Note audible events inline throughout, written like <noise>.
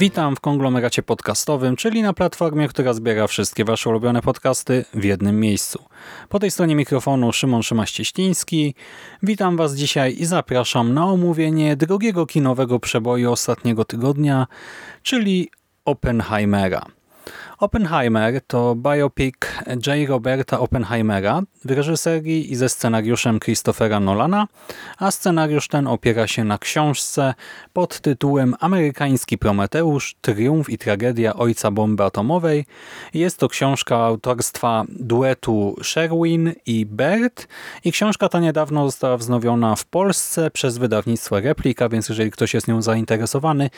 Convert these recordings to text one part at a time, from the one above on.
Witam w konglomeracie podcastowym, czyli na platformie, która zbiera wszystkie Wasze ulubione podcasty w jednym miejscu. Po tej stronie mikrofonu Szymon Szymaś-Cieśliński. Witam Was dzisiaj i zapraszam na omówienie drugiego kinowego przeboju ostatniego tygodnia, czyli Oppenheimera. Oppenheimer to biopic J. Roberta Oppenheimera w reżyserii i ze scenariuszem Christophera Nolana, a scenariusz ten opiera się na książce pod tytułem Amerykański Prometeusz, Triumf i tragedia ojca bomby atomowej. Jest to książka autorstwa duetu Sherwin i Bert i książka ta niedawno została wznowiona w Polsce przez wydawnictwo Replika, więc jeżeli ktoś jest nią zainteresowany,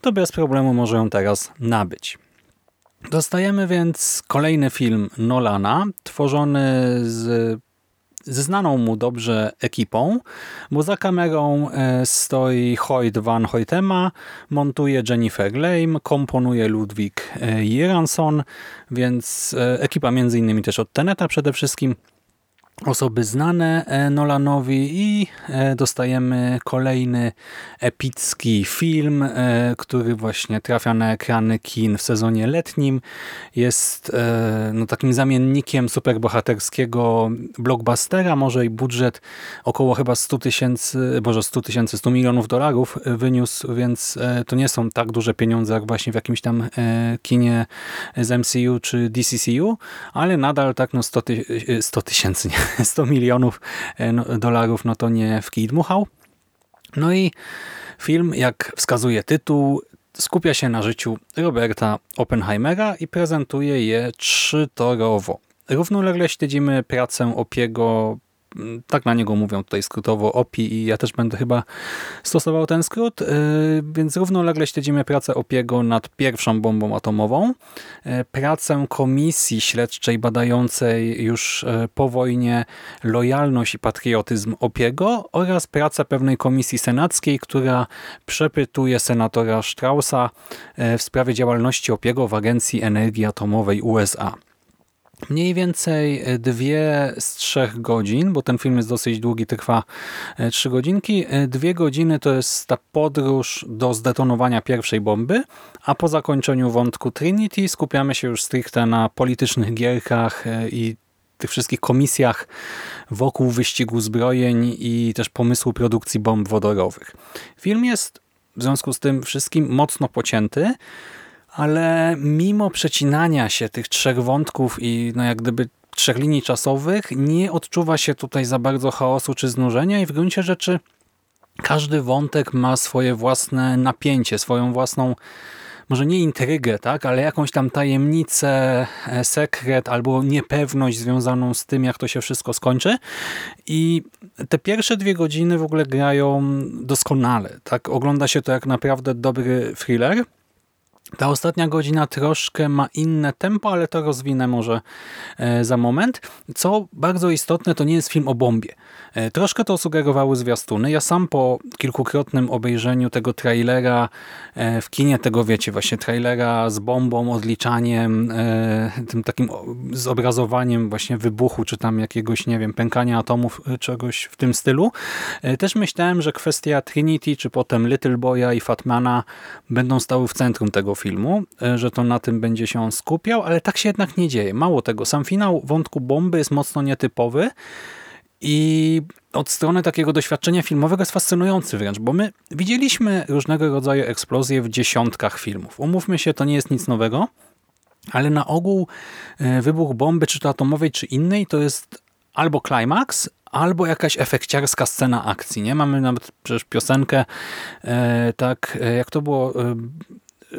to bez problemu może ją teraz nabyć. Dostajemy więc kolejny film Nolana, tworzony z znaną mu dobrze ekipą, bo za kamerą e, stoi Hoyt van Hoytema, montuje Jennifer Lame, komponuje Ludwik Jeransson, więc e, ekipa między innymi też od Teneta przede wszystkim osoby znane e, Nolanowi i e, dostajemy kolejny epicki film, e, który właśnie trafia na ekrany kin w sezonie letnim. Jest no, takim zamiennikiem superbohaterskiego blockbustera, może i budżet około chyba 100 tysięcy, może 100 tysięcy, 100 milionów dolarów wyniósł, więc to nie są tak duże pieniądze jak właśnie w jakimś tam kinie z MCU czy DCCU, ale nadal tak no 100 tysięcy, nie <laughs> 100 milionów e, no, dolarów, no to nie w kij dmuchał. No i film, jak wskazuje tytuł, skupia się na życiu Roberta Oppenheimera i prezentuje je trzytorowo. Równolegle śledzimy pracę Opiego tak na niego mówią tutaj skrótowo OPI i ja też będę chyba stosował ten skrót, y, więc równolegle śledzimy pracę OPIego nad pierwszą bombą atomową, y, pracę komisji śledczej badającej już y, po wojnie lojalność i patriotyzm OPIego oraz pracę pewnej komisji senackiej, która przepytuje senatora Straussa w sprawie działalności OPIego w Agencji Energii Atomowej USA. Mniej więcej e, dwie z trzech godzin, bo ten film jest dosyć długi, trwa e, trzy godzinki. E, dwie godziny to jest ta podróż do zdetonowania pierwszej bomby, a po zakończeniu wątku Trinity skupiamy się już stricte na politycznych gierkach i tych wszystkich komisjach wokół wyścigu zbrojeń i też pomysłu produkcji bomb wodorowych. Film jest w związku z tym wszystkim mocno pocięty, ale mimo przecinania się tych trzech wątków i no jak gdyby trzech linii czasowych, nie odczuwa się tutaj za bardzo chaosu czy znużenia i w gruncie rzeczy każdy wątek ma swoje własne napięcie, swoją własną może nie intrygę, tak, ale jakąś tam tajemnicę, e, sekret albo niepewność związaną z tym, jak to się wszystko skończy. I te pierwsze dwie godziny w ogóle grają doskonale. Tak? Ogląda się to jak naprawdę dobry thriller. Ta ostatnia godzina troszkę ma inne tempo, ale to rozwinę może e, za moment. Co bardzo istotne, to nie jest film o bombie. E, troszkę to sugerowały zwiastuny. Ja sam po kilkukrotnym obejrzeniu tego trailera e, w kinie, tego wiecie, właśnie trailera z bombą, odliczaniem, tym takim zobrazowaniem właśnie wybuchu, czy tam jakiegoś, nie wiem, pękania atomów, czegoś w tym stylu. Też myślałem, że kwestia Trinity, czy potem Little Boya i Fatmana będą stały w centrum tego filmu, e, że to na tym będzie się on skupiał, ale tak się jednak nie dzieje. Mało tego, sam finał wątku bomby jest mocno nietypowy i od strony takiego doświadczenia filmowego jest fascynujący wręcz, bo my widzieliśmy różnego rodzaju eksplozje w dziesiątkach filmów. Umówmy się, to nie jest nic nowego, ale na ogół e, wybuch bomby, czy to atomowej, czy innej, to jest albo klimaks, albo jakaś efekciarska scena akcji. Nie Mamy nawet przecież piosenkę, e, tak jak to było,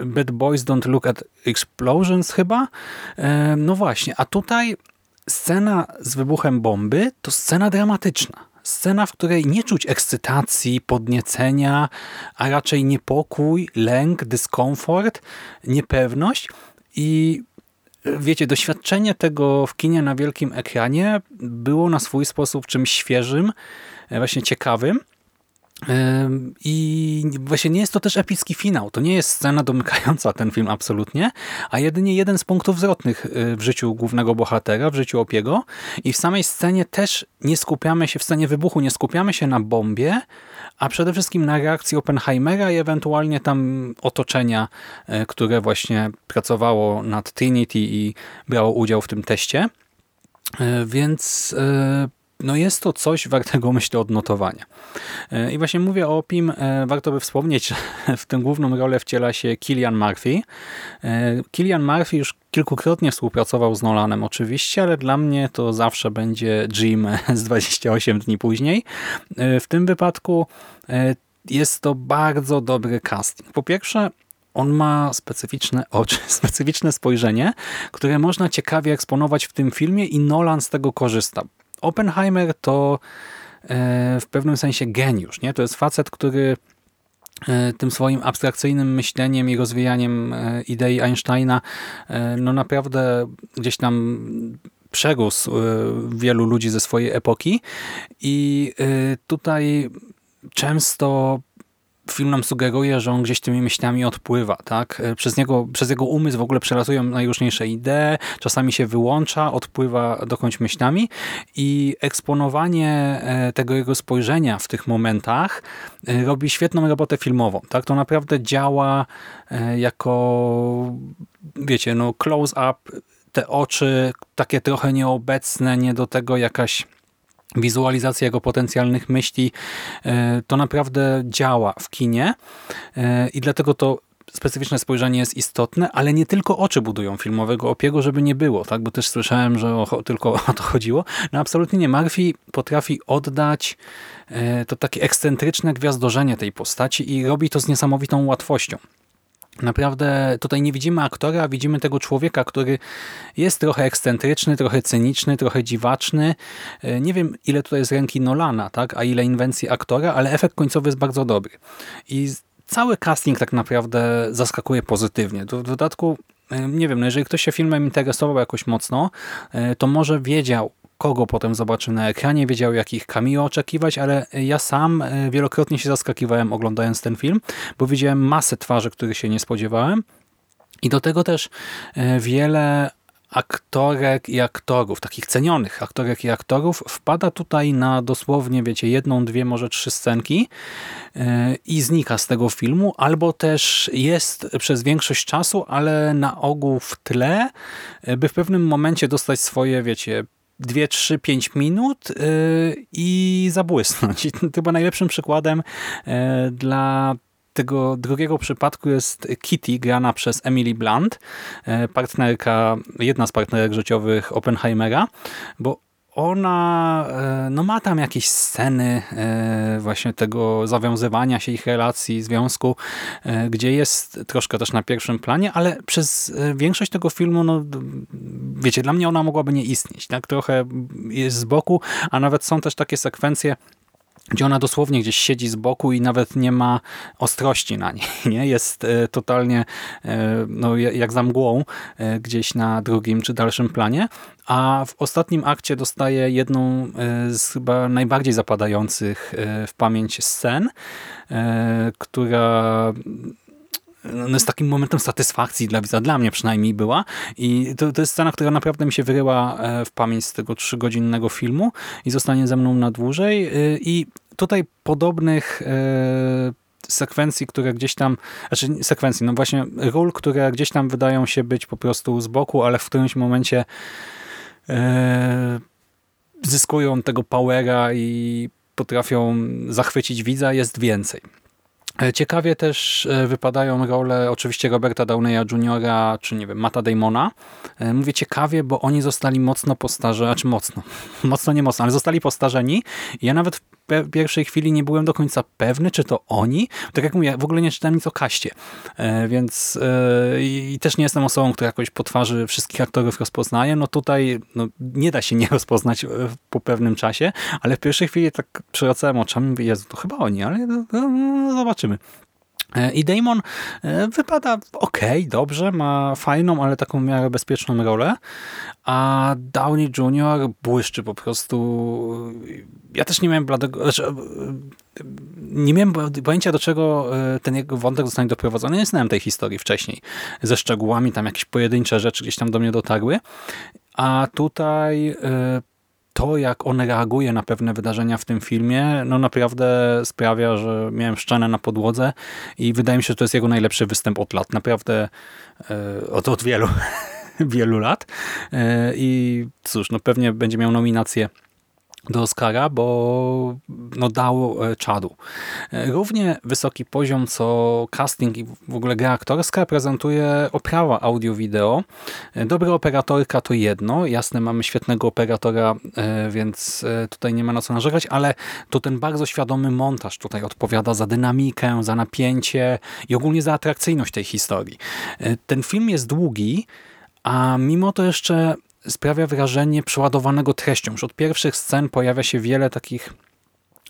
Bad Boys Don't Look at Explosions chyba. E, no właśnie, a tutaj scena z wybuchem bomby to scena dramatyczna. Scena, w której nie czuć ekscytacji, podniecenia, a raczej niepokój, lęk, dyskomfort, niepewność i wiecie, doświadczenie tego w kinie na wielkim ekranie było na swój sposób czymś świeżym, właśnie ciekawym. I właśnie nie jest to też epicki finał. To nie jest scena domykająca ten film absolutnie, a jedynie jeden z punktów zwrotnych y, w życiu głównego bohatera, w życiu Opiego. I w samej scenie też nie skupiamy się, w scenie wybuchu nie skupiamy się na bombie, a przede wszystkim na reakcji Oppenheimera i ewentualnie tam otoczenia, y, które właśnie pracowało nad Trinity i brało udział w tym teście. Y, więc no jest to coś wartego, <laughs> myślę, odnotowania. E, I właśnie mówię o Opim, e, warto by wspomnieć, że <laughs> w tę główną rolę wciela się Killian Murphy. E, Killian Murphy już kilkukrotnie współpracował z Nolanem oczywiście, ale dla mnie to zawsze będzie Jim <laughs> z 28 dni później. W tym wypadku jest to bardzo dobry casting. Po pierwsze, on ma specyficzne oczy, specyficzne spojrzenie, które można ciekawie eksponować w tym filmie i Nolan z tego korzysta. Oppenheimer to e, w pewnym sensie geniusz. Nie? To jest facet, który e, tym swoim abstrakcyjnym myśleniem i rozwijaniem e, idei Einsteina no naprawdę gdzieś tam przerósł wielu ludzi ze swojej epoki i tutaj często film nam sugeruje, że on gdzieś tymi myślami odpływa. tak? E, przez, niego, przez jego umysł w ogóle przelatują najróżniejsze idee, czasami się wyłącza, odpływa dokądś myślami i eksponowanie e, tego jego spojrzenia w tych momentach e, robi świetną robotę filmową. tak? To naprawdę działa jako wiecie, no close-up, te oczy takie trochę nieobecne, nie do tego jakaś wizualizacja jego potencjalnych myśli, e, to naprawdę działa w kinie e, i dlatego to specyficzne spojrzenie jest istotne, ale nie tylko oczy budują filmowego opiego, żeby nie było, tak? bo też słyszałem, że o, tylko <laughs> o to chodziło. No absolutnie nie. Murphy potrafi oddać e, to takie ekscentryczne gwiazdorzenie tej postaci i robi to z niesamowitą łatwością. Naprawdę tutaj nie widzimy aktora, widzimy tego człowieka, który jest trochę ekscentryczny, trochę cyniczny, trochę dziwaczny. E, nie wiem, ile tutaj jest ręki Nolana, tak, a ile inwencji aktora, ale efekt końcowy jest bardzo dobry. I cały casting tak naprawdę zaskakuje pozytywnie. W dodatku, e, nie wiem, no jeżeli ktoś się filmem interesował jakoś mocno, e, to może wiedział, kogo potem zobaczy na ekranie, wiedział jakich cameo oczekiwać, ale ja sam e, wielokrotnie się zaskakiwałem oglądając ten film, bo widziałem masę twarzy, których się nie spodziewałem. I do tego też e, wiele aktorek i aktorów, takich cenionych aktorek i aktorów, wpada tutaj na dosłownie, wiecie, jedną, dwie, może trzy scenki e, i znika z tego filmu, albo też jest przez większość czasu, ale na ogół w tle, by w pewnym momencie dostać swoje, wiecie, 2, 3, 5 minut yy, i zabłysnąć. Chyba najlepszym przykładem yy, dla tego drugiego przypadku jest Kitty, grana przez Emily Blunt, yy, partnerka, jedna z partnerek życiowych Oppenheimera, bo ona e, no ma tam jakieś sceny e, właśnie tego zawiązywania się ich relacji, związku, e, gdzie jest troszkę też na pierwszym planie, ale przez większość tego filmu, no wiecie, dla mnie ona mogłaby nie istnieć. Tak trochę jest z boku, a nawet są też takie sekwencje, gdzie ona dosłownie gdzieś siedzi z boku i nawet nie ma ostrości na niej. <laughs> Nie? Jest e, totalnie e, no, jak za mgłą e, gdzieś na drugim czy dalszym planie, a w ostatnim akcie dostaje jedną z chyba najbardziej zapadających w pamięć scen, która no jest takim momentem satysfakcji dla widza, dla mnie przynajmniej była i to, to jest scena, która naprawdę mi się wyryła w pamięć z tego trzygodzinnego filmu i zostanie ze mną na dłużej i tutaj podobnych e, sekwencji, które gdzieś tam, znaczy sekwencji, no właśnie ról, które gdzieś tam wydają się być po prostu z boku, ale w którymś momencie e, zyskują tego powera i potrafią zachwycić widza, jest więcej. E, ciekawie też e, wypadają role oczywiście Roberta Downeya Jr., czy nie wiem, Mata Damona. E, mówię ciekawie, bo oni zostali mocno postarzeni, znaczy mocno, <laughs> mocno nie mocno, ale zostali postarzeni. Ja nawet pierwszej chwili nie byłem do końca pewny, czy to oni. Tak jak mówię, w ogóle nie czytałem nic o kaście, więc i też nie jestem osobą, która jakoś po twarzy wszystkich aktorów rozpoznaje. No tutaj no, nie da się nie rozpoznać po pewnym czasie, ale w pierwszej chwili tak przywracałem oczami Jezu, to chyba oni, ale no, no, no zobaczymy. E, I Damon e, wypada ok, dobrze, ma fajną, ale taką miarę bezpieczną rolę, a Downey Jr. błyszczy po prostu. Ja też nie miałem bladego, znaczy, e, nie miałem pojęcia, do czego ten jego wątek zostanie doprowadzony. Nie znałem tej historii wcześniej, ze szczegółami, tam jakieś pojedyncze rzeczy gdzieś tam do mnie dotarły, a tutaj to, jak on reaguje na pewne wydarzenia w tym filmie, no naprawdę sprawia, że miałem szczenę na podłodze i wydaje mi się, że to jest jego najlepszy występ od lat. Naprawdę e, od, od wielu, <laughs> wielu lat. E, I cóż, no pewnie będzie miał nominację do Oscara, bo no, dał e, czadu. E, równie wysoki poziom co casting i w ogóle gra aktorska prezentuje oprawa audio-wideo. E, dobra operatorka to jedno, jasne mamy świetnego operatora, więc tutaj nie ma na co narzekać, ale to ten bardzo świadomy montaż tutaj odpowiada za dynamikę, za napięcie i ogólnie za atrakcyjność tej historii. Ten film jest długi, a mimo to jeszcze sprawia wrażenie przeładowanego treścią. Już od pierwszych scen pojawia się wiele takich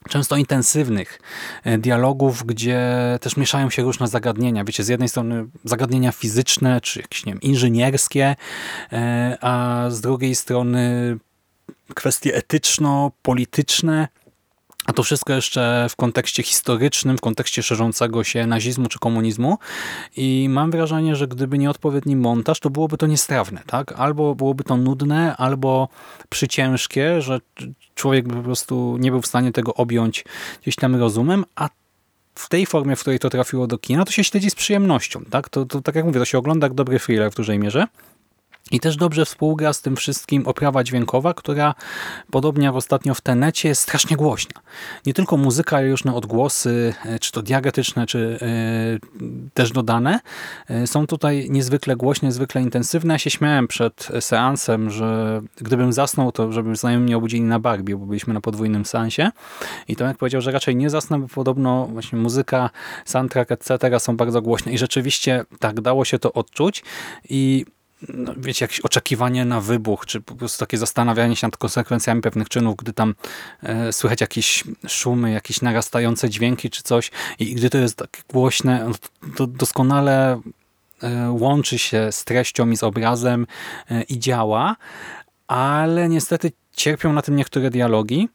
często intensywnych e, dialogów, gdzie też mieszają się różne zagadnienia. Wiecie, z jednej strony zagadnienia fizyczne, czy jakieś nie wiem, inżynierskie, e, a z drugiej strony kwestie etyczno-polityczne, a to wszystko jeszcze w kontekście historycznym, w kontekście szerzącego się nazizmu czy komunizmu. I mam wrażenie, że gdyby nie odpowiedni montaż, to byłoby to niestrawne. Tak? Albo byłoby to nudne, albo przyciężkie, że człowiek by po prostu nie był w stanie tego objąć gdzieś tam rozumem, a w tej formie, w której to trafiło do kina, to się śledzi z przyjemnością. Tak, to, to tak jak mówię, to się ogląda jak dobry thriller w dużej mierze. I też dobrze współgra z tym wszystkim oprawa dźwiękowa, która podobnie jak ostatnio w Tenecie jest strasznie głośna. Nie tylko muzyka, ale różne odgłosy, e, czy to diagetyczne, czy yy, też dodane, yy, są tutaj niezwykle głośne, niezwykle intensywne. Ja się śmiałem przed seansem, że gdybym zasnął, to żeby znajomi mnie obudzili na Barbie, bo byliśmy na podwójnym seansie. I Tomek powiedział, że raczej nie zasnę, bo podobno właśnie muzyka, soundtrack, etc. są bardzo głośne. I rzeczywiście tak, dało się to odczuć. I no, wiecie, jakieś oczekiwanie na wybuch, czy po prostu takie zastanawianie się nad konsekwencjami pewnych czynów, gdy tam e, słychać jakieś szumy, jakieś narastające dźwięki czy coś i gdy to jest tak głośne, no, to doskonale e, łączy się z treścią i z obrazem e, i działa, ale niestety cierpią na tym niektóre dialogi,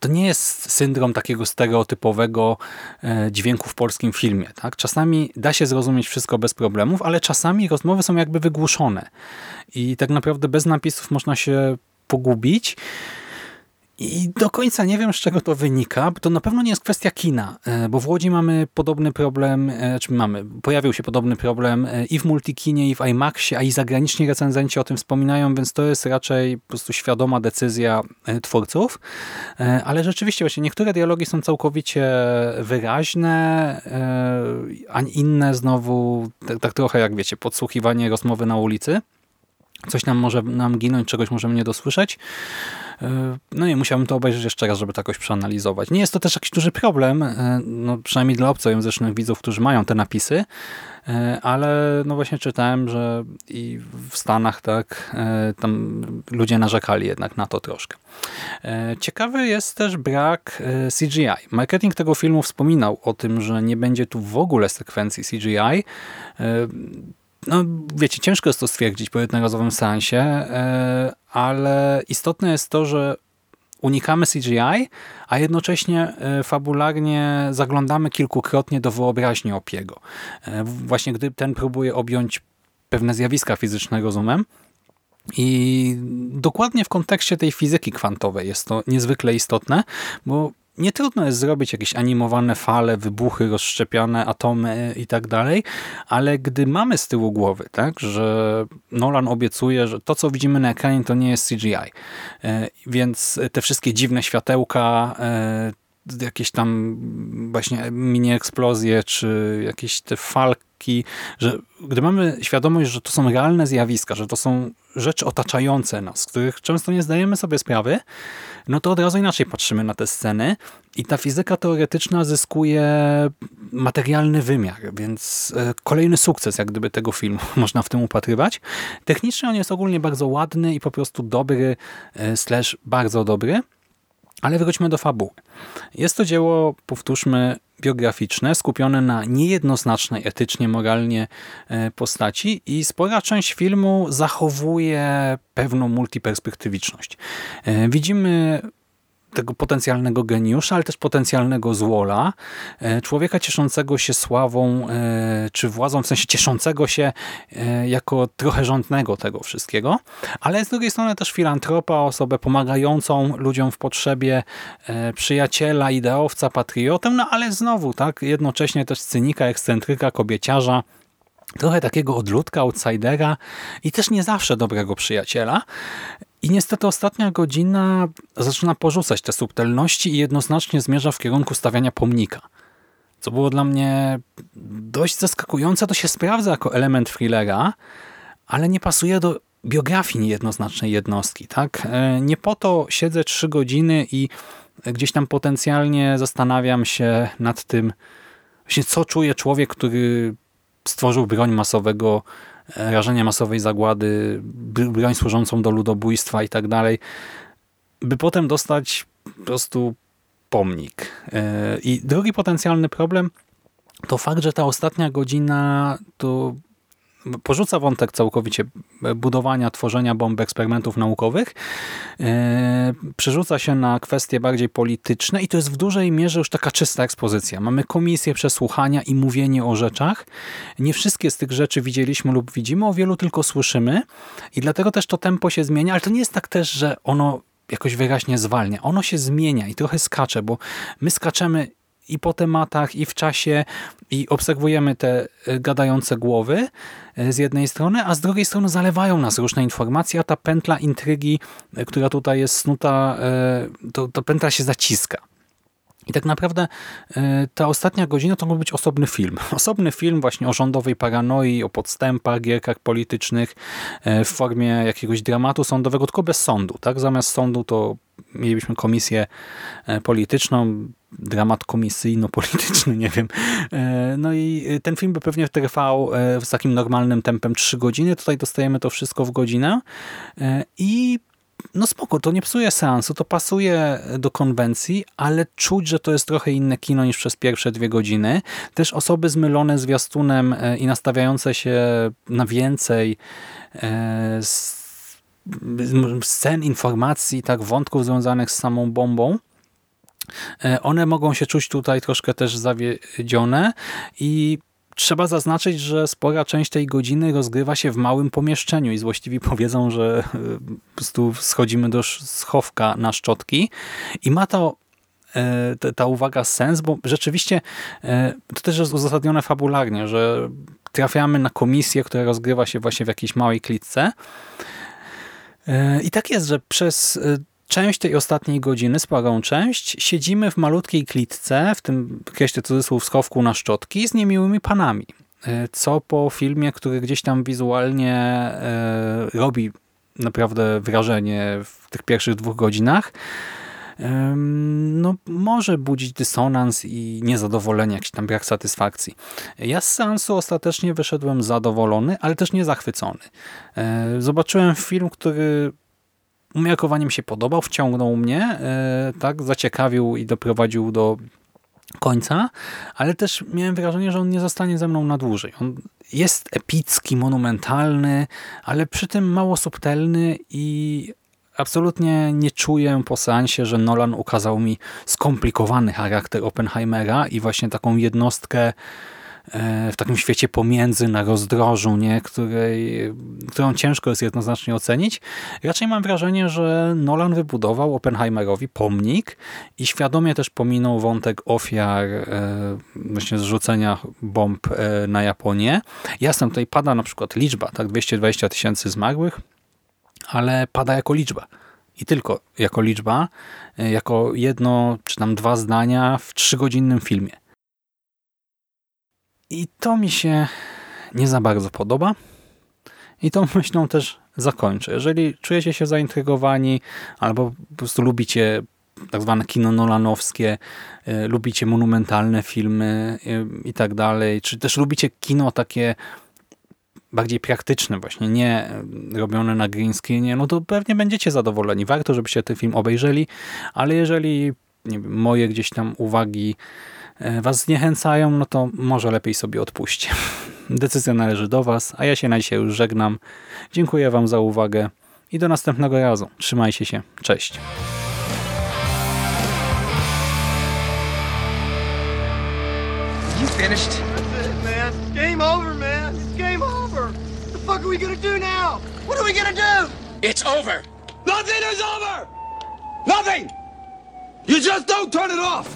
to nie jest syndrom takiego stereotypowego e, dźwięku w polskim filmie. Tak? Czasami da się zrozumieć wszystko bez problemów, ale czasami rozmowy są jakby wygłuszone i tak naprawdę bez napisów można się pogubić. I do końca nie wiem, z czego to wynika. To na pewno nie jest kwestia kina, e, bo w Łodzi mamy podobny problem, e, czy mamy, pojawił się podobny problem e, i w Multikinie, i w IMAXie, a i zagraniczni recenzenci o tym wspominają, więc to jest raczej po prostu świadoma decyzja twórców. Ale rzeczywiście właśnie niektóre dialogi są całkowicie wyraźne, a inne znowu tak, tak trochę jak wiecie, podsłuchiwanie rozmowy na ulicy. Coś nam może nam ginąć, czegoś możemy nie dosłyszeć. E, no i musiałbym to obejrzeć jeszcze raz, żeby to jakoś przeanalizować. Nie jest to też jakiś duży problem, e, no przynajmniej dla obcojęzycznych widzów, którzy mają te napisy, e, ale no właśnie czytałem, że i w Stanach tak, tam ludzie narzekali jednak na to troszkę. Ciekawy jest też brak CGI. Marketing tego filmu wspominał o tym, że nie będzie tu w ogóle sekwencji CGI no wiecie, ciężko jest to stwierdzić po jednorazowym seansie, e, ale istotne jest to, że unikamy CGI, a jednocześnie e, fabularnie zaglądamy kilkukrotnie do wyobraźni Opiego. E, właśnie gdy ten próbuje objąć pewne zjawiska fizyczne rozumem, i dokładnie w kontekście tej fizyki kwantowej jest to niezwykle istotne, bo nie trudno jest zrobić jakieś animowane fale, wybuchy, rozszczepiane atomy i tak dalej, ale gdy mamy z tyłu głowy, tak, że Nolan obiecuje, że to, co widzimy na ekranie, to nie jest CGI, e, więc te wszystkie dziwne światełka, e, jakieś tam właśnie mini eksplozje, czy jakieś te falki, że gdy mamy świadomość, że to są realne zjawiska, że to są rzeczy otaczające nas, których często nie zdajemy sobie sprawy, no to od razu inaczej patrzymy na te sceny i ta fizyka teoretyczna zyskuje materialny wymiar, więc e, kolejny sukces jak gdyby tego filmu <laughs> można w tym upatrywać. Technicznie on jest ogólnie bardzo ładny i po prostu dobry, e, slash bardzo dobry, ale wróćmy do fabuły. Jest to dzieło, powtórzmy, biograficzne, skupione na niejednoznacznej etycznie, moralnie e, postaci i spora część filmu zachowuje pewną multiperspektywiczność. Widzimy tego potencjalnego geniusza, ale też potencjalnego złola, e, człowieka cieszącego się sławą e, czy władzą, w sensie cieszącego się e, jako trochę rządnego tego wszystkiego, ale z drugiej strony też filantropa, osobę pomagającą ludziom w potrzebie, przyjaciela, ideowca, patriotę, no ale znowu, tak, jednocześnie też cynika, ekscentryka, kobieciarza, trochę takiego odludka, outsidera i też nie zawsze dobrego przyjaciela. I niestety ostatnia godzina zaczyna porzucać te subtelności i jednoznacznie zmierza w kierunku stawiania pomnika. Co było dla mnie dość zaskakujące, to się sprawdza jako element thrillera, ale nie pasuje do biografii niejednoznacznej jednostki. Tak? E, nie po to siedzę trzy godziny i gdzieś tam potencjalnie zastanawiam się nad tym, właśnie co czuje człowiek, który stworzył broń masowego rażenia masowej zagłady, broń służącą do ludobójstwa i tak dalej, by potem dostać po prostu pomnik. E, I drugi potencjalny problem to fakt, że ta ostatnia godzina to porzuca wątek całkowicie budowania, tworzenia bomb, eksperymentów naukowych, e, przerzuca się na kwestie bardziej polityczne i to jest w dużej mierze już taka czysta ekspozycja. Mamy komisję przesłuchania i mówienie o rzeczach. Nie wszystkie z tych rzeczy widzieliśmy lub widzimy, o wielu tylko słyszymy i dlatego też to tempo się zmienia, ale to nie jest tak też, że ono jakoś wyraźnie zwalnia. Ono się zmienia i trochę skacze, bo my skaczemy i po tematach, i w czasie, i obserwujemy te e, gadające głowy e, z jednej strony, a z drugiej strony zalewają nas różne informacje, a ta pętla intrygi, e, która tutaj jest snuta, to, to pętla się zaciska. I tak naprawdę ta ostatnia godzina to mógł być osobny film. <laughs> Osobny film właśnie o rządowej paranoi, o podstępach, gierkach politycznych w formie jakiegoś dramatu sądowego, tylko bez sądu. Tak? Zamiast sądu to mielibyśmy komisję polityczną, dramat komisyjno-polityczny, nie wiem. E, no i ten film by pewnie trwał e, z takim normalnym tempem 3 godziny. Tutaj dostajemy to wszystko w godzinę e, i no spoko, to nie psuje seansu, to pasuje do konwencji, ale czuć, że to jest trochę inne kino niż przez pierwsze dwie godziny. Też osoby zmylone zwiastunem i nastawiające się na więcej scen, informacji, tak wątków związanych z samą bombą, E, one mogą się czuć tutaj troszkę też zawiedzione i Trzeba zaznaczyć, że spora część tej godziny rozgrywa się w małym pomieszczeniu i złośliwi powiedzą, że e, po prostu schodzimy do schowka na szczotki. I ma to e, ta uwaga sens, bo rzeczywiście to też jest uzasadnione fabularnie, że trafiamy na komisję, która rozgrywa się właśnie w jakiejś małej klitce. I tak jest, że przez część tej ostatniej godziny, sporą część, siedzimy w malutkiej klitce, w tym kreślę cudzysłów schowku na szczotki, z niemiłymi panami. E, co po filmie, który gdzieś tam wizualnie e, robi naprawdę wrażenie w tych pierwszych dwóch godzinach, no, może budzić dysonans i niezadowolenie, jakiś tam brak satysfakcji. Ja z seansu ostatecznie wyszedłem zadowolony, ale też nie zachwycony. E, zobaczyłem film, który umiarkowaniem się podobał, wciągnął mnie, e, tak, zaciekawił i doprowadził do końca, ale też miałem wrażenie, że on nie zostanie ze mną na dłużej. On jest epicki, monumentalny, ale przy tym mało subtelny i absolutnie nie czuję po seansie, że Nolan ukazał mi skomplikowany charakter Oppenheimera i właśnie taką jednostkę w takim świecie pomiędzy, na rozdrożu, nie? Której, którą ciężko jest jednoznacznie ocenić. Raczej mam wrażenie, że Nolan wybudował Oppenheimerowi pomnik i świadomie też pominął wątek ofiar e, właśnie zrzucenia bomb e, na Japonię. Jasne, tutaj pada na przykład liczba, tak 220 tysięcy zmarłych, ale pada jako liczba i tylko jako liczba, e, jako jedno czy tam dwa zdania w trzygodzinnym filmie. I to mi się nie za bardzo podoba. I tą myślą też zakończę. Jeżeli czujecie się zaintrygowani albo po prostu lubicie tak zwane kino nolanowskie, y, lubicie monumentalne filmy y, i tak dalej, czy też lubicie kino takie bardziej praktyczne właśnie, nie robione na green screenie, no to pewnie będziecie zadowoleni. Warto, żebyście ten film obejrzeli, ale jeżeli wiem, moje gdzieś tam uwagi e, was zniechęcają, no to może lepiej sobie odpuśćcie. <laughs> Decyzja należy do was, a ja się na dzisiaj już żegnam. Dziękuję wam za uwagę i do następnego razu. Trzymajcie się. Cześć. You finished? That's it, man. It's game over, man. It's game over. What the fuck are we gonna do now? What are we gonna do? It's over. Nothing is over! Nothing! You just don't turn it off!